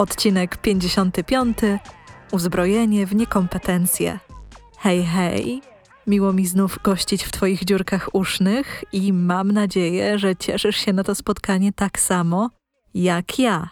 Odcinek 55. Uzbrojenie w niekompetencje. Hej, hej. Miło mi znów gościć w Twoich dziurkach usznych i mam nadzieję, że cieszysz się na to spotkanie tak samo jak ja.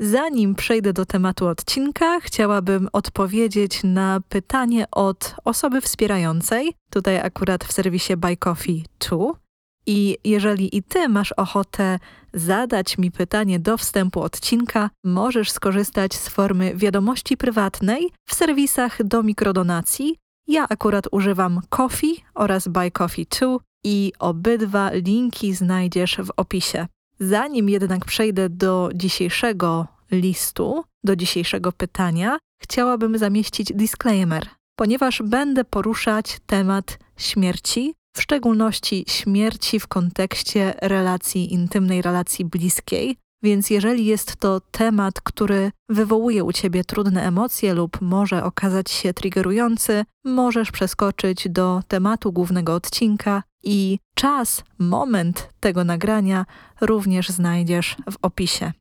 Zanim przejdę do tematu odcinka, chciałabym odpowiedzieć na pytanie od osoby wspierającej, tutaj akurat w serwisie Buy Coffee 2. I jeżeli i ty masz ochotę zadać mi pytanie do wstępu odcinka, możesz skorzystać z formy wiadomości prywatnej w serwisach do mikrodonacji. Ja akurat używam Coffee oraz Buy Coffee 2 i obydwa linki znajdziesz w opisie. Zanim jednak przejdę do dzisiejszego listu, do dzisiejszego pytania, chciałabym zamieścić disclaimer, ponieważ będę poruszać temat śmierci, w szczególności śmierci w kontekście relacji intymnej, relacji bliskiej. Więc jeżeli jest to temat, który wywołuje u ciebie trudne emocje lub może okazać się triggerujący, możesz przeskoczyć do tematu głównego odcinka i czas, moment tego nagrania również znajdziesz w opisie.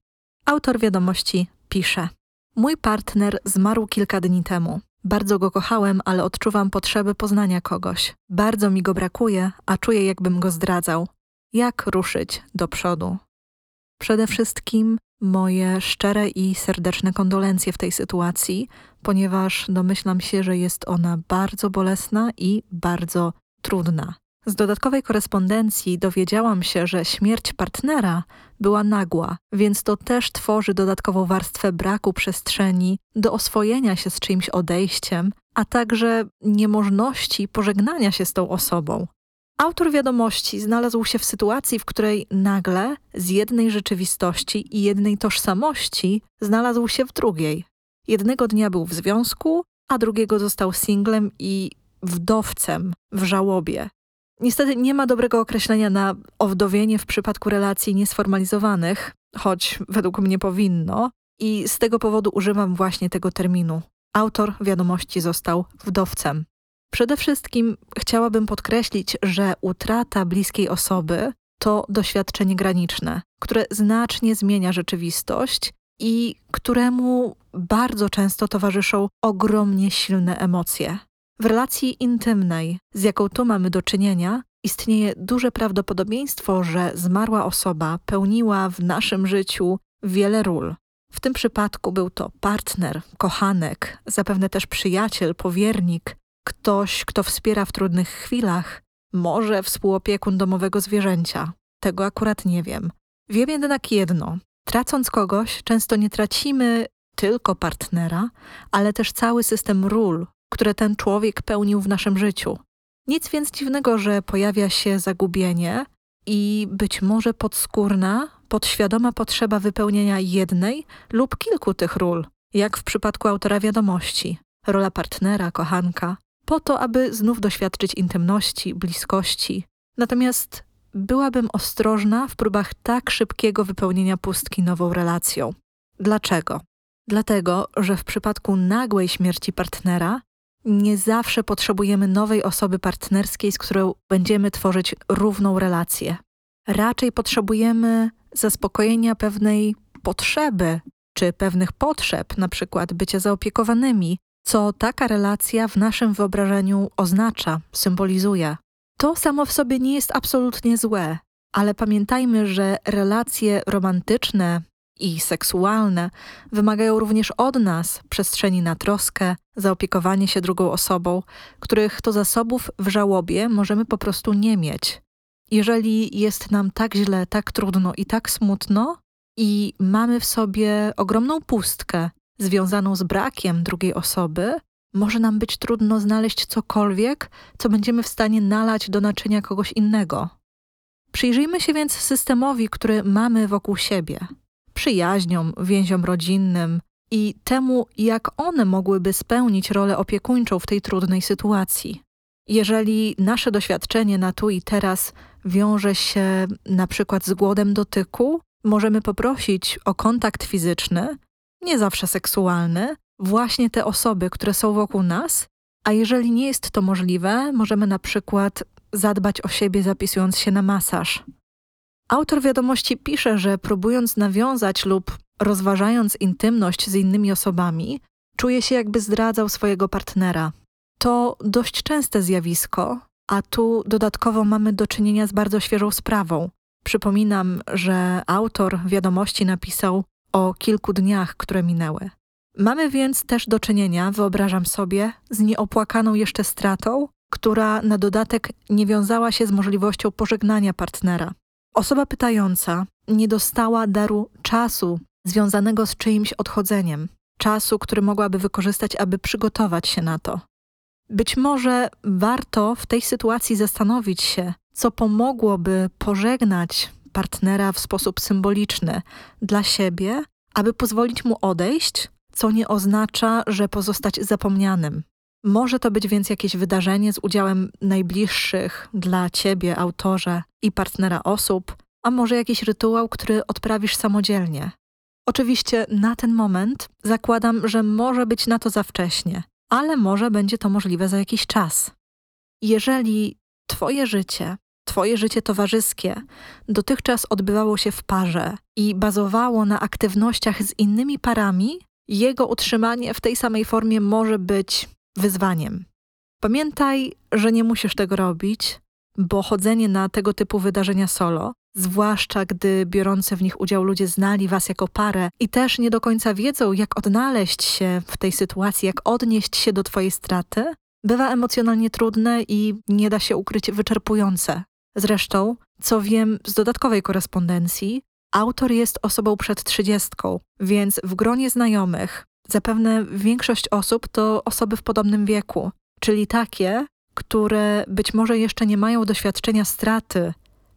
Autor wiadomości pisze: Mój partner zmarł kilka dni temu. Bardzo go kochałem, ale odczuwam potrzebę poznania kogoś. Bardzo mi go brakuje, a czuję, jakbym go zdradzał. Jak ruszyć do przodu? Przede wszystkim moje szczere i serdeczne kondolencje w tej sytuacji, ponieważ domyślam się, że jest ona bardzo bolesna i bardzo trudna. Z dodatkowej korespondencji dowiedziałam się, że śmierć partnera była nagła, więc to też tworzy dodatkową warstwę braku przestrzeni do oswojenia się z czyimś odejściem, a także niemożności pożegnania się z tą osobą. Autor wiadomości znalazł się w sytuacji, w której nagle z jednej rzeczywistości i jednej tożsamości znalazł się w drugiej. Jednego dnia był w związku, a drugiego został singlem i wdowcem w żałobie. Niestety nie ma dobrego określenia na owdowienie w przypadku relacji niesformalizowanych, choć według mnie powinno, i z tego powodu używam właśnie tego terminu. Autor wiadomości został wdowcem. Przede wszystkim chciałabym podkreślić, że utrata bliskiej osoby to doświadczenie graniczne, które znacznie zmienia rzeczywistość i któremu bardzo często towarzyszą ogromnie silne emocje. W relacji intymnej, z jaką tu mamy do czynienia, istnieje duże prawdopodobieństwo, że zmarła osoba pełniła w naszym życiu wiele ról. W tym przypadku był to partner, kochanek, zapewne też przyjaciel, powiernik, ktoś, kto wspiera w trudnych chwilach, może współopiekun domowego zwierzęcia. Tego akurat nie wiem. Wiem jednak jedno: tracąc kogoś, często nie tracimy tylko partnera, ale też cały system ról, które ten człowiek pełnił w naszym życiu. Nic więc dziwnego, że pojawia się zagubienie i być może podskórna, podświadoma potrzeba wypełnienia jednej lub kilku tych ról, jak w przypadku autora wiadomości. Rola partnera, kochanka, po to, aby znów doświadczyć intymności, bliskości. Natomiast byłabym ostrożna w próbach tak szybkiego wypełnienia pustki nową relacją. Dlaczego? Dlatego, że w przypadku nagłej śmierci partnera nie zawsze potrzebujemy nowej osoby partnerskiej, z którą będziemy tworzyć równą relację. Raczej potrzebujemy zaspokojenia pewnej potrzeby, czy pewnych potrzeb, na przykład bycia zaopiekowanymi, co taka relacja w naszym wyobrażeniu oznacza, symbolizuje. To samo w sobie nie jest absolutnie złe, ale pamiętajmy, że relacje romantyczne i seksualne wymagają również od nas przestrzeni na troskę, zaopiekowanie się drugą osobą, których to zasobów w żałobie możemy po prostu nie mieć. Jeżeli jest nam tak źle, tak trudno i tak smutno, i mamy w sobie ogromną pustkę związaną z brakiem drugiej osoby, może nam być trudno znaleźć cokolwiek, co będziemy w stanie nalać do naczynia kogoś innego. Przyjrzyjmy się więc systemowi, który mamy wokół siebie. Przyjaźniom, więziom rodzinnym i temu, jak one mogłyby spełnić rolę opiekuńczą w tej trudnej sytuacji. Jeżeli nasze doświadczenie na tu i teraz wiąże się na przykład z głodem dotyku, możemy poprosić o kontakt fizyczny, nie zawsze seksualny, właśnie te osoby, które są wokół nas, a jeżeli nie jest to możliwe, możemy na przykład zadbać o siebie zapisując się na masaż. Autor wiadomości pisze, że próbując nawiązać lub rozważając intymność z innymi osobami, czuje się jakby zdradzał swojego partnera. To dość częste zjawisko, a tu dodatkowo mamy do czynienia z bardzo świeżą sprawą. Przypominam, że autor wiadomości napisał o kilku dniach, które minęły. Mamy więc też do czynienia, wyobrażam sobie, z nieopłakaną jeszcze stratą, która na dodatek nie wiązała się z możliwością pożegnania partnera. Osoba pytająca nie dostała daru czasu związanego z czyimś odchodzeniem, czasu, który mogłaby wykorzystać, aby przygotować się na to. Być może warto w tej sytuacji zastanowić się, co pomogłoby pożegnać partnera w sposób symboliczny dla siebie, aby pozwolić mu odejść, co nie oznacza, że pozostać zapomnianym. Może to być więc jakieś wydarzenie z udziałem najbliższych dla ciebie, autorze i partnera osób, a może jakiś rytuał, który odprawisz samodzielnie. Oczywiście na ten moment zakładam, że może być na to za wcześnie, ale może będzie to możliwe za jakiś czas. Jeżeli Twoje życie, Twoje życie towarzyskie dotychczas odbywało się w parze i bazowało na aktywnościach z innymi parami, jego utrzymanie w tej samej formie może być wyzwaniem. Pamiętaj, że nie musisz tego robić, bo chodzenie na tego typu wydarzenia solo, zwłaszcza gdy biorący w nich udział ludzie znali was jako parę i też nie do końca wiedzą, jak odnaleźć się w tej sytuacji, jak odnieść się do twojej straty, bywa emocjonalnie trudne i nie da się ukryć wyczerpujące. Zresztą, co wiem z dodatkowej korespondencji, autor jest osobą przed trzydziestką, więc w gronie znajomych zapewne większość osób to osoby w podobnym wieku, czyli takie, które być może jeszcze nie mają doświadczenia straty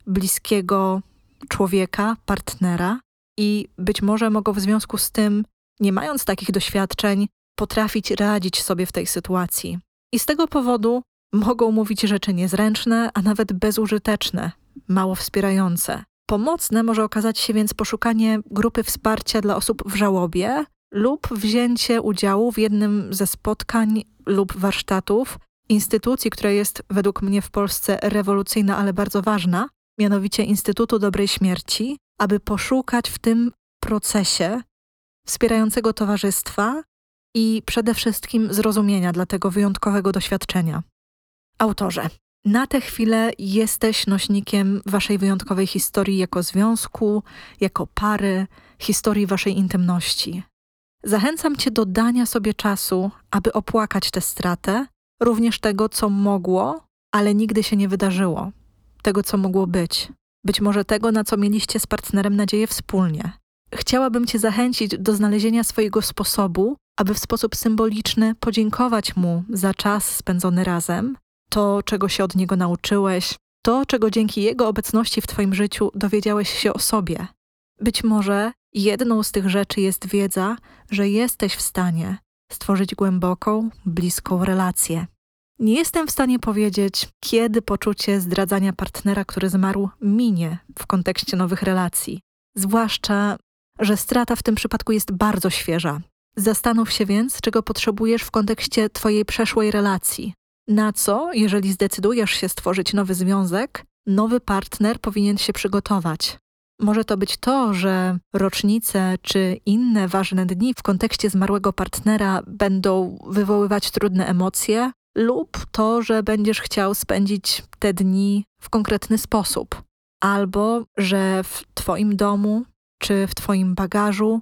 bliskiego człowieka, partnera i być może mogą w związku z tym, nie mając takich doświadczeń, potrafić radzić sobie w tej sytuacji. I z tego powodu mogą mówić rzeczy niezręczne, a nawet bezużyteczne, mało wspierające. Pomocne może okazać się więc poszukanie grupy wsparcia dla osób w żałobie lub wzięcie udziału w jednym ze spotkań lub warsztatów instytucji, która jest według mnie w Polsce rewolucyjna, ale bardzo ważna, mianowicie Instytutu Dobrej Śmierci, aby poszukać w tym procesie wspierającego towarzystwa i przede wszystkim zrozumienia dla tego wyjątkowego doświadczenia. Autorze, na tę chwilę jesteś nośnikiem waszej wyjątkowej historii jako związku, jako pary, historii waszej intymności. Zachęcam cię do dania sobie czasu, aby opłakać tę stratę, również tego, co mogło, ale nigdy się nie wydarzyło, tego, co mogło być, być może tego, na co mieliście z partnerem nadzieję wspólnie. Chciałabym cię zachęcić do znalezienia swojego sposobu, aby w sposób symboliczny podziękować mu za czas spędzony razem, to, czego się od niego nauczyłeś, to, czego dzięki jego obecności w Twoim życiu dowiedziałeś się o sobie. Być może jedną z tych rzeczy jest wiedza, że jesteś w stanie stworzyć głęboką, bliską relację. Nie jestem w stanie powiedzieć, kiedy poczucie zdradzania partnera, który zmarł, minie w kontekście nowych relacji. Zwłaszcza, że strata w tym przypadku jest bardzo świeża. Zastanów się więc, czego potrzebujesz w kontekście Twojej przeszłej relacji. Na co, jeżeli zdecydujesz się stworzyć nowy związek, nowy partner powinien się przygotować. Może to być to, że rocznice czy inne ważne dni w kontekście zmarłego partnera będą wywoływać trudne emocje, lub to, że będziesz chciał spędzić te dni w konkretny sposób, albo że w Twoim domu czy w Twoim bagażu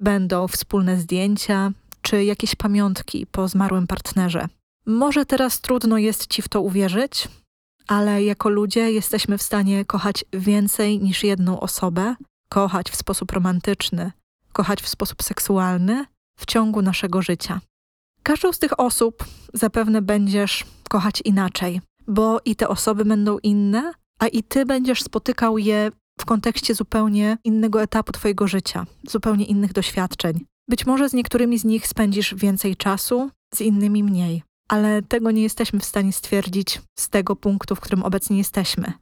będą wspólne zdjęcia czy jakieś pamiątki po zmarłym partnerze. Może teraz trudno jest Ci w to uwierzyć, ale jako ludzie jesteśmy w stanie kochać więcej niż jedną osobę, kochać w sposób romantyczny, kochać w sposób seksualny w ciągu naszego życia. Każdą z tych osób zapewne będziesz kochać inaczej, bo i te osoby będą inne, a i ty będziesz spotykał je w kontekście zupełnie innego etapu Twojego życia, zupełnie innych doświadczeń. Być może z niektórymi z nich spędzisz więcej czasu, z innymi mniej, ale tego nie jesteśmy w stanie stwierdzić z tego punktu, w którym obecnie jesteśmy.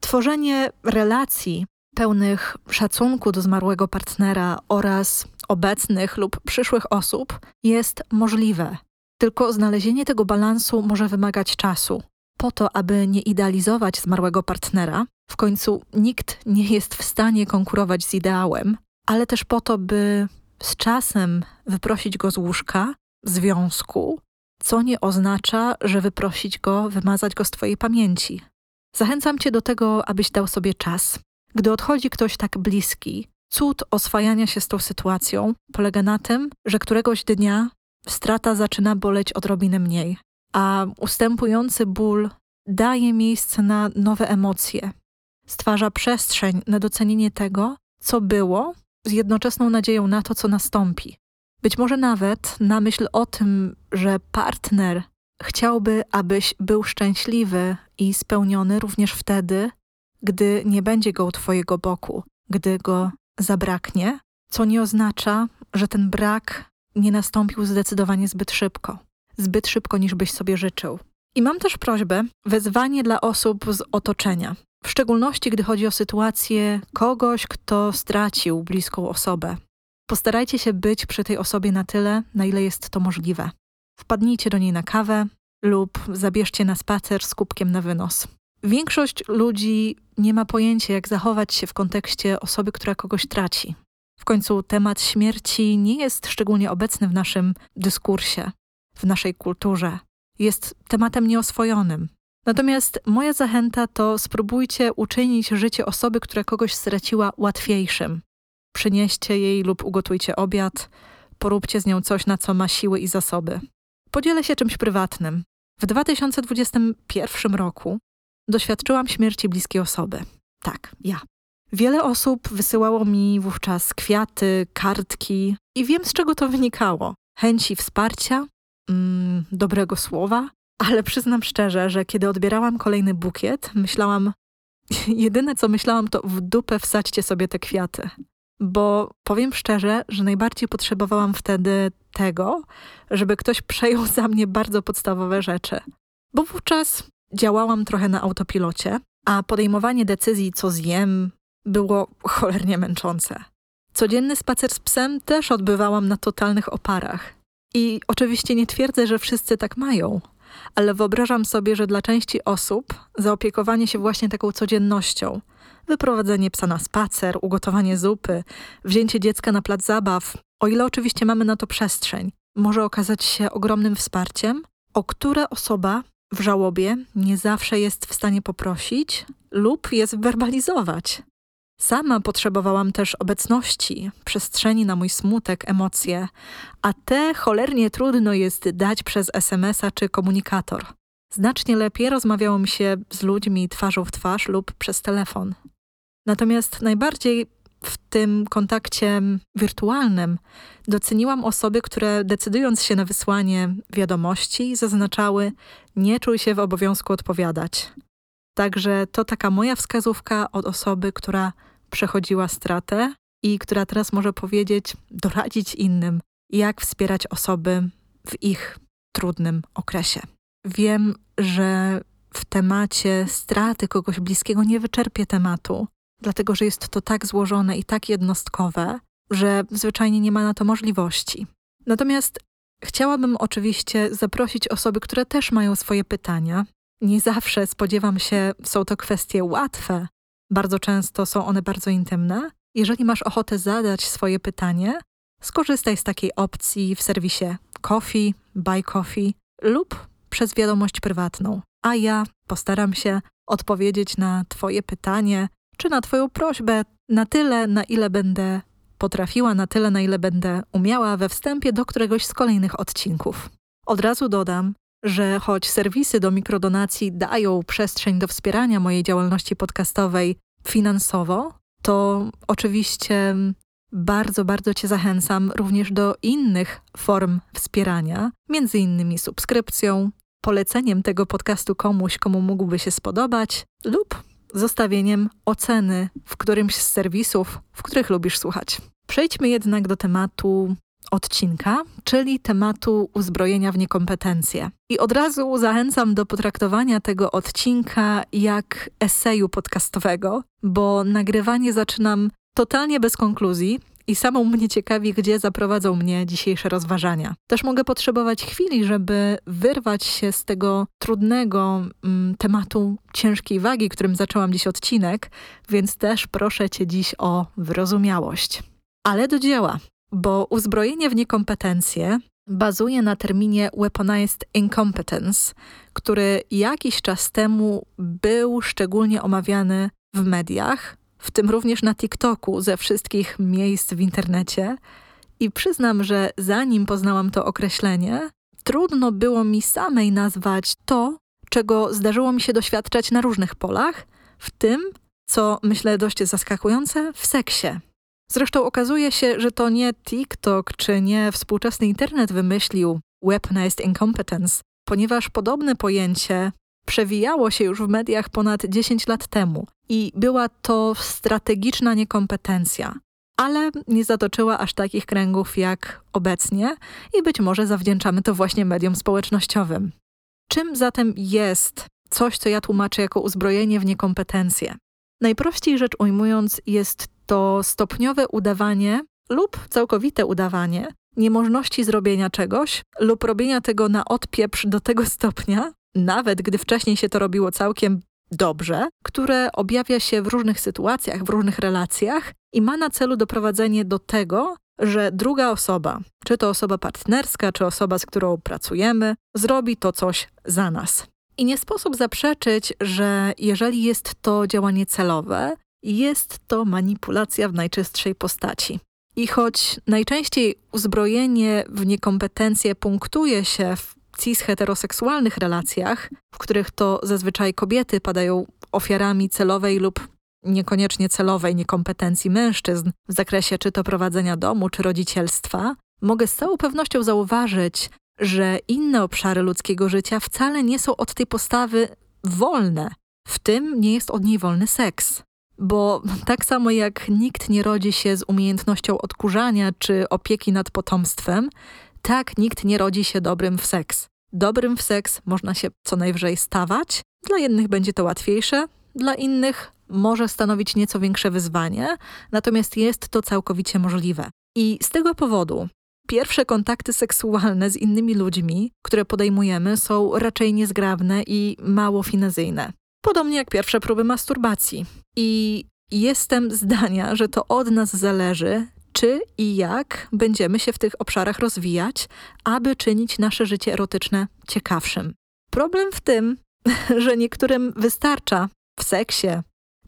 Tworzenie relacji pełnych szacunku do zmarłego partnera oraz obecnych lub przyszłych osób jest możliwe. Tylko znalezienie tego balansu może wymagać czasu. Po to, aby nie idealizować zmarłego partnera, w końcu nikt nie jest w stanie konkurować z ideałem, ale też po to, by z czasem wyprosić go z łóżka, związku, co nie oznacza, że wyprosić go, wymazać go z Twojej pamięci. Zachęcam Cię do tego, abyś dał sobie czas. Gdy odchodzi ktoś tak bliski, cud oswajania się z tą sytuacją polega na tym, że któregoś dnia strata zaczyna boleć odrobinę mniej, a ustępujący ból daje miejsce na nowe emocje, stwarza przestrzeń na docenienie tego, co było, z jednoczesną nadzieją na to, co nastąpi. Być może nawet na myśl o tym, że partner chciałby, abyś był szczęśliwy i spełniony również wtedy, gdy nie będzie go u Twojego boku, gdy go zabraknie, co nie oznacza, że ten brak nie nastąpił zdecydowanie zbyt szybko, zbyt szybko niż byś sobie życzył. I mam też prośbę, wezwanie dla osób z otoczenia, w szczególności gdy chodzi o sytuację kogoś, kto stracił bliską osobę. Postarajcie się być przy tej osobie na tyle, na ile jest to możliwe. Wpadnijcie do niej na kawę lub zabierzcie na spacer z kubkiem na wynos. Większość ludzi nie ma pojęcia, jak zachować się w kontekście osoby, która kogoś traci. W końcu temat śmierci nie jest szczególnie obecny w naszym dyskursie, w naszej kulturze. Jest tematem nieoswojonym. Natomiast moja zachęta to spróbujcie uczynić życie osoby, która kogoś straciła, łatwiejszym. Przynieście jej lub ugotujcie obiad, poróbcie z nią coś, na co ma siły i zasoby. Podzielę się czymś prywatnym. W 2021 roku doświadczyłam śmierci bliskiej osoby. Tak, ja. Wiele osób wysyłało mi wówczas kwiaty, kartki i wiem z czego to wynikało. Chęci wsparcia, mm, dobrego słowa, ale przyznam szczerze, że kiedy odbierałam kolejny bukiet, myślałam, jedyne co myślałam to w dupę wsadźcie sobie te kwiaty. Bo powiem szczerze, że najbardziej potrzebowałam wtedy tego, żeby ktoś przejął za mnie bardzo podstawowe rzeczy. Bo wówczas działałam trochę na autopilocie, a podejmowanie decyzji, co zjem, było cholernie męczące. Codzienny spacer z psem też odbywałam na totalnych oparach. I oczywiście nie twierdzę, że wszyscy tak mają, ale wyobrażam sobie, że dla części osób zaopiekowanie się właśnie taką codziennością, wyprowadzenie psa na spacer, ugotowanie zupy, wzięcie dziecka na plac zabaw, o ile oczywiście mamy na to przestrzeń, może okazać się ogromnym wsparciem, o które osoba w żałobie nie zawsze jest w stanie poprosić lub je zwerbalizować. Sama potrzebowałam też obecności, przestrzeni na mój smutek, emocje, a te cholernie trudno jest dać przez SMS-a czy komunikator. Znacznie lepiej rozmawiało mi się z ludźmi twarzą w twarz lub przez telefon. Natomiast najbardziej w tym kontakcie wirtualnym doceniłam osoby, które decydując się na wysłanie wiadomości, zaznaczały: Nie czuj się w obowiązku odpowiadać. Także to taka moja wskazówka od osoby, która przechodziła stratę i która teraz może powiedzieć, doradzić innym, jak wspierać osoby w ich trudnym okresie. Wiem, że w temacie straty kogoś bliskiego nie wyczerpię tematu, dlatego że jest to tak złożone i tak jednostkowe, że zwyczajnie nie ma na to możliwości. Natomiast chciałabym oczywiście zaprosić osoby, które też mają swoje pytania. Nie zawsze spodziewam się, są to kwestie łatwe, bardzo często są one bardzo intymne. Jeżeli masz ochotę zadać swoje pytanie, skorzystaj z takiej opcji w serwisie Coffee, Buy Coffee lub przez wiadomość prywatną, a ja postaram się odpowiedzieć na Twoje pytanie czy na Twoją prośbę na tyle, na ile będę potrafiła, na tyle, na ile będę umiała we wstępie do któregoś z kolejnych odcinków. Od razu dodam, że choć serwisy do mikrodonacji dają przestrzeń do wspierania mojej działalności podcastowej finansowo, to oczywiście bardzo, bardzo Cię zachęcam również do innych form wspierania, między innymi subskrypcją, poleceniem tego podcastu komuś, komu mógłby się spodobać, lub zostawieniem oceny w którymś z serwisów, w których lubisz słuchać. Przejdźmy jednak do tematu odcinka, czyli tematu uzbrojenia w niekompetencje. I od razu zachęcam do potraktowania tego odcinka jak eseju podcastowego, bo nagrywanie zaczynam totalnie bez konkluzji, i samą mnie ciekawi, gdzie zaprowadzą mnie dzisiejsze rozważania. Też mogę potrzebować chwili, żeby wyrwać się z tego trudnego mm, tematu ciężkiej wagi, którym zaczęłam dziś odcinek, więc też proszę Cię dziś o wyrozumiałość. Ale do dzieła, bo uzbrojenie w niekompetencje bazuje na terminie weaponized incompetence, który jakiś czas temu był szczególnie omawiany w mediach, w tym również na TikToku ze wszystkich miejsc w internecie. I przyznam, że zanim poznałam to określenie, trudno było mi samej nazwać to, czego zdarzyło mi się doświadczać na różnych polach, w tym, co myślę dość zaskakujące, w seksie. Zresztą okazuje się, że to nie TikTok czy nie współczesny internet wymyślił weaponized incompetence, ponieważ podobne pojęcie przewijało się już w mediach ponad 10 lat temu i była to strategiczna niekompetencja, ale nie zatoczyła aż takich kręgów jak obecnie i być może zawdzięczamy to właśnie mediom społecznościowym. Czym zatem jest coś, co ja tłumaczę jako uzbrojenie w niekompetencje? Najprościej rzecz ujmując, jest to stopniowe udawanie lub całkowite udawanie niemożności zrobienia czegoś lub robienia tego na odpieprz do tego stopnia, nawet gdy wcześniej się to robiło całkiem dobrze, które objawia się w różnych sytuacjach, w różnych relacjach i ma na celu doprowadzenie do tego, że druga osoba, czy to osoba partnerska, czy osoba, z którą pracujemy, zrobi to coś za nas. I nie sposób zaprzeczyć, że jeżeli jest to działanie celowe, jest to manipulacja w najczystszej postaci. I choć najczęściej uzbrojenie w niekompetencje punktuje się w cis-heteroseksualnych relacjach, w których to zazwyczaj kobiety padają ofiarami celowej lub niekoniecznie celowej niekompetencji mężczyzn w zakresie czy to prowadzenia domu, czy rodzicielstwa, mogę z całą pewnością zauważyć, że inne obszary ludzkiego życia wcale nie są od tej postawy wolne. W tym nie jest od niej wolny seks. Bo tak samo jak nikt nie rodzi się z umiejętnością odkurzania czy opieki nad potomstwem, tak nikt nie rodzi się dobrym w seks. Dobrym w seks można się co najwyżej stawać. Dla jednych będzie to łatwiejsze, dla innych może stanowić nieco większe wyzwanie, natomiast jest to całkowicie możliwe. I z tego powodu pierwsze kontakty seksualne z innymi ludźmi, które podejmujemy, są raczej niezgrabne i mało finezyjne. Podobnie jak pierwsze próby masturbacji. I jestem zdania, że to od nas zależy, czy i jak będziemy się w tych obszarach rozwijać, aby czynić nasze życie erotyczne ciekawszym. Problem w tym, że niektórym wystarcza w seksie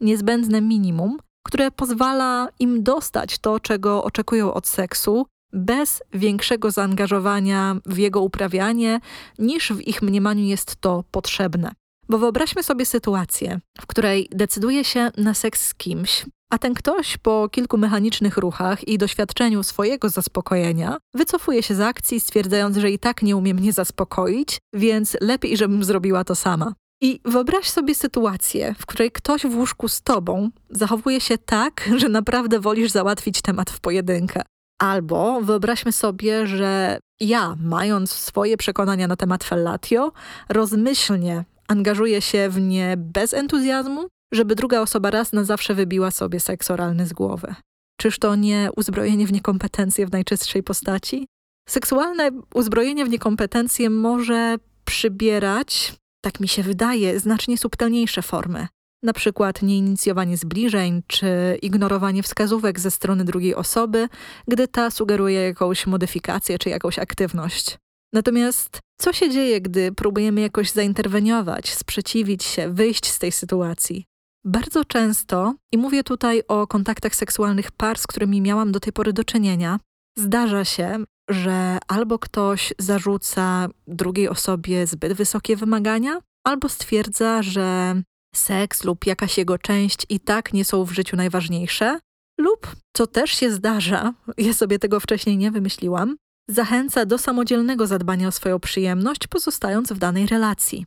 niezbędne minimum, które pozwala im dostać to, czego oczekują od seksu, bez większego zaangażowania w jego uprawianie, niż w ich mniemaniu jest to potrzebne. Bo wyobraźmy sobie sytuację, w której decyduje się na seks z kimś, a ten ktoś po kilku mechanicznych ruchach i doświadczeniu swojego zaspokojenia wycofuje się z akcji, stwierdzając, że i tak nie umie mnie zaspokoić, więc lepiej, żebym zrobiła to sama. I wyobraź sobie sytuację, w której ktoś w łóżku z tobą zachowuje się tak, że naprawdę wolisz załatwić temat w pojedynkę. Albo wyobraźmy sobie, że ja, mając swoje przekonania na temat fellatio, rozmyślnie angażuję się w nie bez entuzjazmu, żeby druga osoba raz na zawsze wybiła sobie seks oralny z głowy. Czyż to nie uzbrojenie w niekompetencje w najczystszej postaci? Seksualne uzbrojenie w niekompetencje może przybierać, tak mi się wydaje, znacznie subtelniejsze formy. Na przykład nieinicjowanie zbliżeń czy ignorowanie wskazówek ze strony drugiej osoby, gdy ta sugeruje jakąś modyfikację czy jakąś aktywność. Natomiast co się dzieje, gdy próbujemy jakoś zainterweniować, sprzeciwić się, wyjść z tej sytuacji? Bardzo często, i mówię tutaj o kontaktach seksualnych par, z którymi miałam do tej pory do czynienia, zdarza się, że albo ktoś zarzuca drugiej osobie zbyt wysokie wymagania, albo stwierdza, że seks lub jakaś jego część i tak nie są w życiu najważniejsze, lub, co też się zdarza, ja sobie tego wcześniej nie wymyśliłam, zachęca do samodzielnego zadbania o swoją przyjemność, pozostając w danej relacji.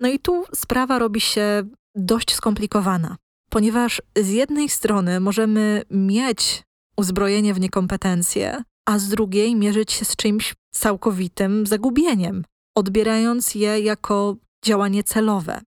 No i tu sprawa robi się dość skomplikowana, ponieważ z jednej strony możemy mieć uzbrojenie w niekompetencje, a z drugiej mierzyć się z czymś całkowitym zagubieniem, odbierając je jako działanie celowe.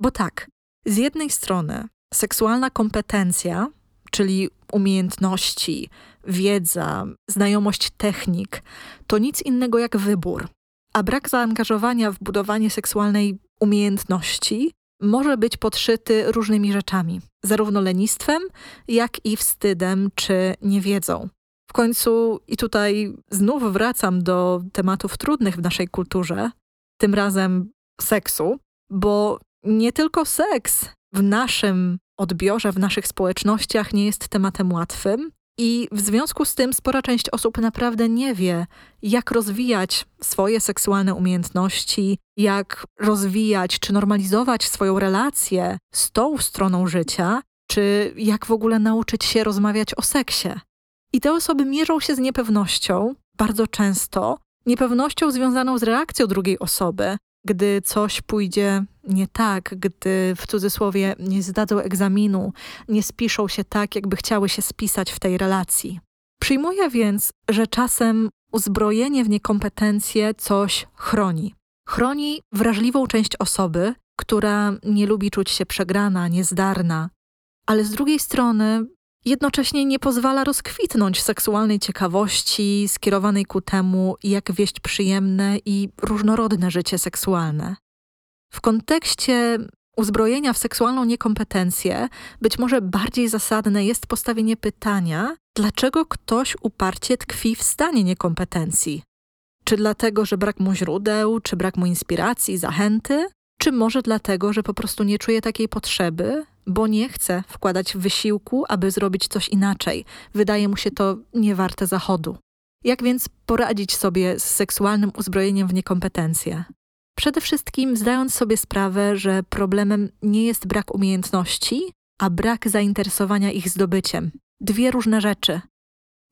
Bo tak, z jednej strony seksualna kompetencja, czyli umiejętności, wiedza, znajomość technik, to nic innego jak wybór. A brak zaangażowania w budowanie seksualnej umiejętności może być podszyty różnymi rzeczami, zarówno lenistwem, jak i wstydem czy niewiedzą. W końcu, i tutaj znów wracam do tematów trudnych w naszej kulturze, tym razem seksu, bo nie tylko seks w naszym odbiorze, w naszych społecznościach nie jest tematem łatwym. I w związku z tym spora część osób naprawdę nie wie, jak rozwijać swoje seksualne umiejętności, jak rozwijać czy normalizować swoją relację z tą stroną życia, czy jak w ogóle nauczyć się rozmawiać o seksie. I te osoby mierzą się z niepewnością, bardzo często, niepewnością związaną z reakcją drugiej osoby, gdy coś pójdzie nie tak, gdy w cudzysłowie nie zdadzą egzaminu, nie spiszą się tak, jakby chciały się spisać w tej relacji. Przyjmuję więc, że czasem uzbrojenie w niekompetencje coś chroni. Chroni wrażliwą część osoby, która nie lubi czuć się przegrana, niezdarna, ale z drugiej strony jednocześnie nie pozwala rozkwitnąć seksualnej ciekawości skierowanej ku temu, jak wieść przyjemne i różnorodne życie seksualne. W kontekście uzbrojenia w seksualną niekompetencję, być może bardziej zasadne jest postawienie pytania, dlaczego ktoś uparcie tkwi w stanie niekompetencji. Czy dlatego, że brak mu źródeł, czy brak mu inspiracji, zachęty, czy może dlatego, że po prostu nie czuje takiej potrzeby, bo nie chce wkładać wysiłku, aby zrobić coś inaczej. Wydaje mu się to niewarte zachodu. Jak więc poradzić sobie z seksualnym uzbrojeniem w niekompetencje? Przede wszystkim zdając sobie sprawę, że problemem nie jest brak umiejętności, a brak zainteresowania ich zdobyciem. Dwie różne rzeczy,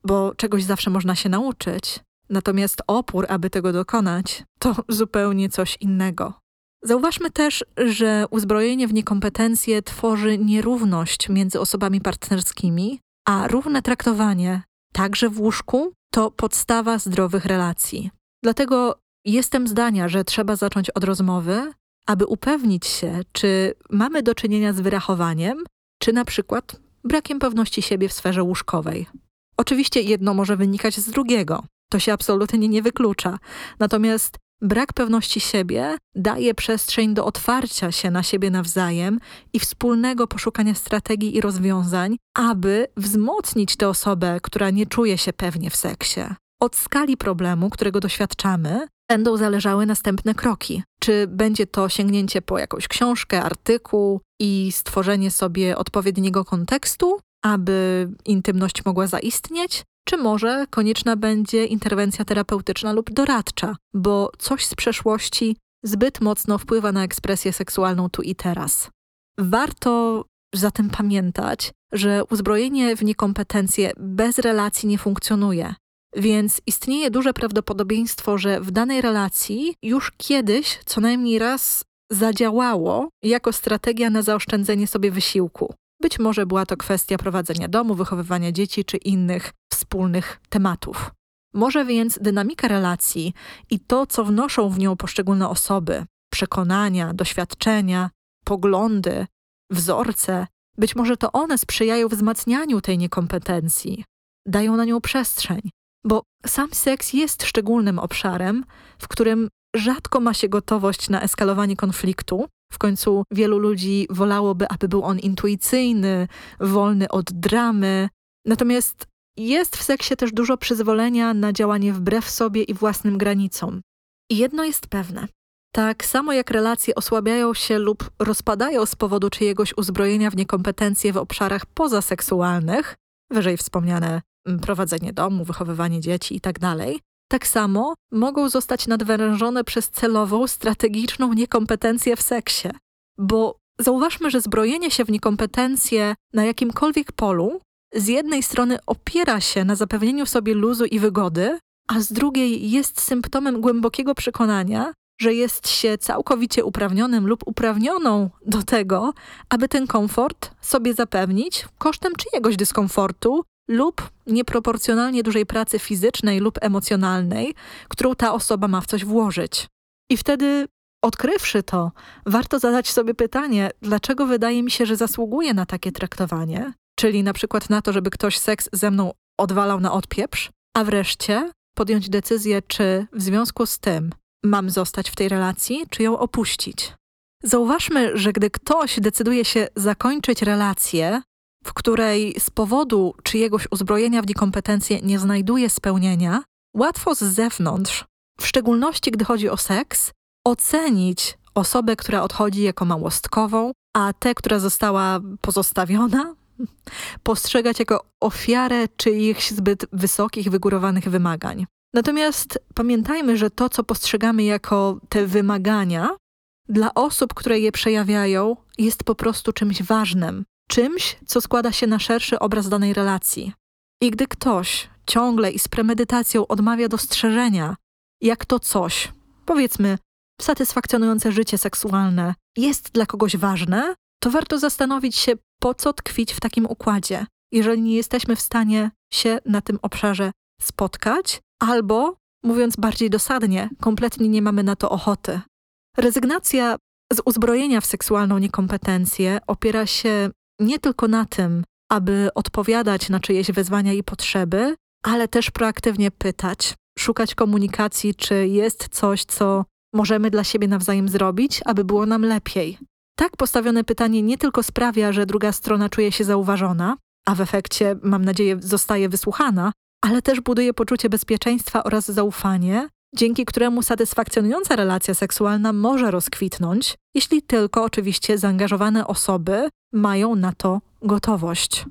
bo czegoś zawsze można się nauczyć, natomiast opór, aby tego dokonać, to zupełnie coś innego. Zauważmy też, że uzbrojenie w niekompetencje tworzy nierówność między osobami partnerskimi, a równe traktowanie, także w łóżku, to podstawa zdrowych relacji. Dlatego jestem zdania, że trzeba zacząć od rozmowy, aby upewnić się, czy mamy do czynienia z wyrachowaniem, czy na przykład brakiem pewności siebie w sferze łóżkowej. Oczywiście jedno może wynikać z drugiego. To się absolutnie nie wyklucza. Natomiast Brak pewności siebie daje przestrzeń do otwarcia się na siebie nawzajem i wspólnego poszukania strategii i rozwiązań, aby wzmocnić tę osobę, która nie czuje się pewnie w seksie. Od skali problemu, którego doświadczamy, będą zależały następne kroki. Czy będzie to sięgnięcie po jakąś książkę, artykuł i stworzenie sobie odpowiedniego kontekstu, aby intymność mogła zaistnieć, czy może konieczna będzie interwencja terapeutyczna lub doradcza, bo coś z przeszłości zbyt mocno wpływa na ekspresję seksualną tu i teraz. Warto zatem pamiętać, że uzbrojenie w niekompetencje bez relacji nie funkcjonuje. Więc istnieje duże prawdopodobieństwo, że w danej relacji już kiedyś co najmniej raz zadziałało jako strategia na zaoszczędzenie sobie wysiłku. Być może była to kwestia prowadzenia domu, wychowywania dzieci czy innych wspólnych tematów. Może więc dynamika relacji i to, co wnoszą w nią poszczególne osoby przekonania, doświadczenia, poglądy, wzorce być może to one sprzyjają wzmacnianiu tej niekompetencji, dają na nią przestrzeń, bo sam seks jest szczególnym obszarem, w którym rzadko ma się gotowość na eskalowanie konfliktu, w końcu wielu ludzi wolałoby, aby był on intuicyjny, wolny od dramy. Natomiast jest w seksie też dużo przyzwolenia na działanie wbrew sobie i własnym granicom. I jedno jest pewne. Tak samo jak relacje osłabiają się lub rozpadają z powodu czyjegoś uzbrojenia w niekompetencje w obszarach pozaseksualnych, wyżej wspomniane mm, prowadzenie domu, wychowywanie dzieci itd., tak samo mogą zostać nadwyrężone przez celową, strategiczną niekompetencję w seksie. Bo zauważmy, że zbrojenie się w niekompetencje na jakimkolwiek polu z jednej strony opiera się na zapewnieniu sobie luzu i wygody, a z drugiej jest symptomem głębokiego przekonania, że jest się całkowicie uprawnionym lub uprawnioną do tego, aby ten komfort sobie zapewnić kosztem czyjegoś dyskomfortu lub nieproporcjonalnie dużej pracy fizycznej lub emocjonalnej, którą ta osoba ma w coś włożyć. I wtedy, odkrywszy to, warto zadać sobie pytanie, dlaczego wydaje mi się, że zasługuję na takie traktowanie, czyli na przykład na to, żeby ktoś seks ze mną odwalał na odpieprz, a wreszcie podjąć decyzję, czy w związku z tym mam zostać w tej relacji, czy ją opuścić. Zauważmy, że gdy ktoś decyduje się zakończyć relację, w której z powodu czyjegoś uzbrojenia w niekompetencje nie znajduje spełnienia, łatwo z zewnątrz, w szczególności gdy chodzi o seks, ocenić osobę, która odchodzi jako małostkową, a tę, która została pozostawiona, postrzegać jako ofiarę czyichś zbyt wysokich, wygórowanych wymagań. Natomiast pamiętajmy, że to, co postrzegamy jako te wymagania, dla osób, które je przejawiają, jest po prostu czymś ważnym, czymś, co składa się na szerszy obraz danej relacji. I gdy ktoś ciągle i z premedytacją odmawia dostrzeżenia, jak to coś, powiedzmy, satysfakcjonujące życie seksualne, jest dla kogoś ważne, to warto zastanowić się, po co tkwić w takim układzie, jeżeli nie jesteśmy w stanie się na tym obszarze spotkać, albo, mówiąc bardziej dosadnie, kompletnie nie mamy na to ochoty. Rezygnacja z uzbrojenia w seksualną niekompetencję opiera się nie tylko na tym, aby odpowiadać na czyjeś wezwania i potrzeby, ale też proaktywnie pytać, szukać komunikacji, czy jest coś, co możemy dla siebie nawzajem zrobić, aby było nam lepiej. Tak postawione pytanie nie tylko sprawia, że druga strona czuje się zauważona, a w efekcie, mam nadzieję, zostaje wysłuchana, ale też buduje poczucie bezpieczeństwa oraz zaufanie, dzięki któremu satysfakcjonująca relacja seksualna może rozkwitnąć, jeśli tylko oczywiście zaangażowane osoby mają na to gotowość.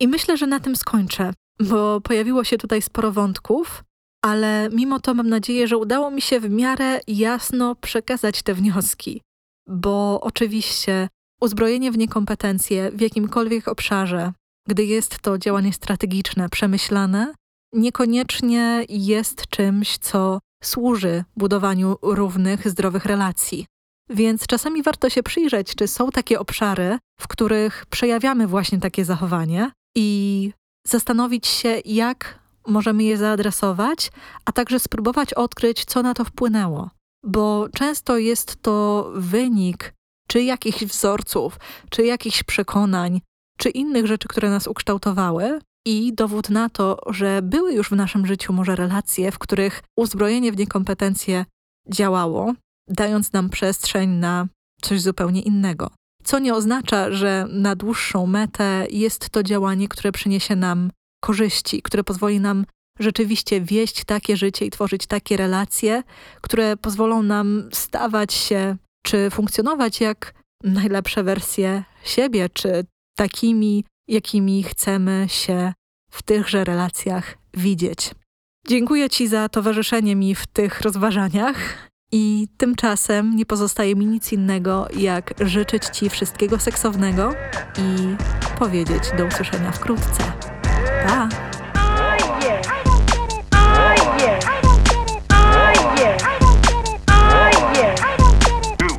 I myślę, że na tym skończę, bo pojawiło się tutaj sporo wątków, ale mimo to mam nadzieję, że udało mi się w miarę jasno przekazać te wnioski, bo oczywiście uzbrojenie w niekompetencje w jakimkolwiek obszarze, gdy jest to działanie strategiczne, przemyślane, niekoniecznie jest czymś, co służy budowaniu równych, zdrowych relacji. Więc czasami warto się przyjrzeć, czy są takie obszary, w których przejawiamy właśnie takie zachowanie i zastanowić się, jak możemy je zaadresować, a także spróbować odkryć, co na to wpłynęło. Bo często jest to wynik czy jakichś wzorców, czy jakichś przekonań, czy innych rzeczy, które nas ukształtowały, i dowód na to, że były już w naszym życiu może relacje, w których uzbrojenie w niekompetencje działało, dając nam przestrzeń na coś zupełnie innego. Co nie oznacza, że na dłuższą metę jest to działanie, które przyniesie nam korzyści, które pozwoli nam rzeczywiście wieść takie życie i tworzyć takie relacje, które pozwolą nam stawać się czy funkcjonować jak najlepsze wersje siebie, czy takimi, jakimi chcemy się w tychże relacjach widzieć. Dziękuję Ci za towarzyszenie mi w tych rozważaniach i tymczasem nie pozostaje mi nic innego, jak życzyć Ci wszystkiego seksownego i powiedzieć do usłyszenia wkrótce. Pa!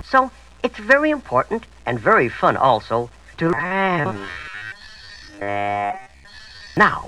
So it's very important and very fun also to now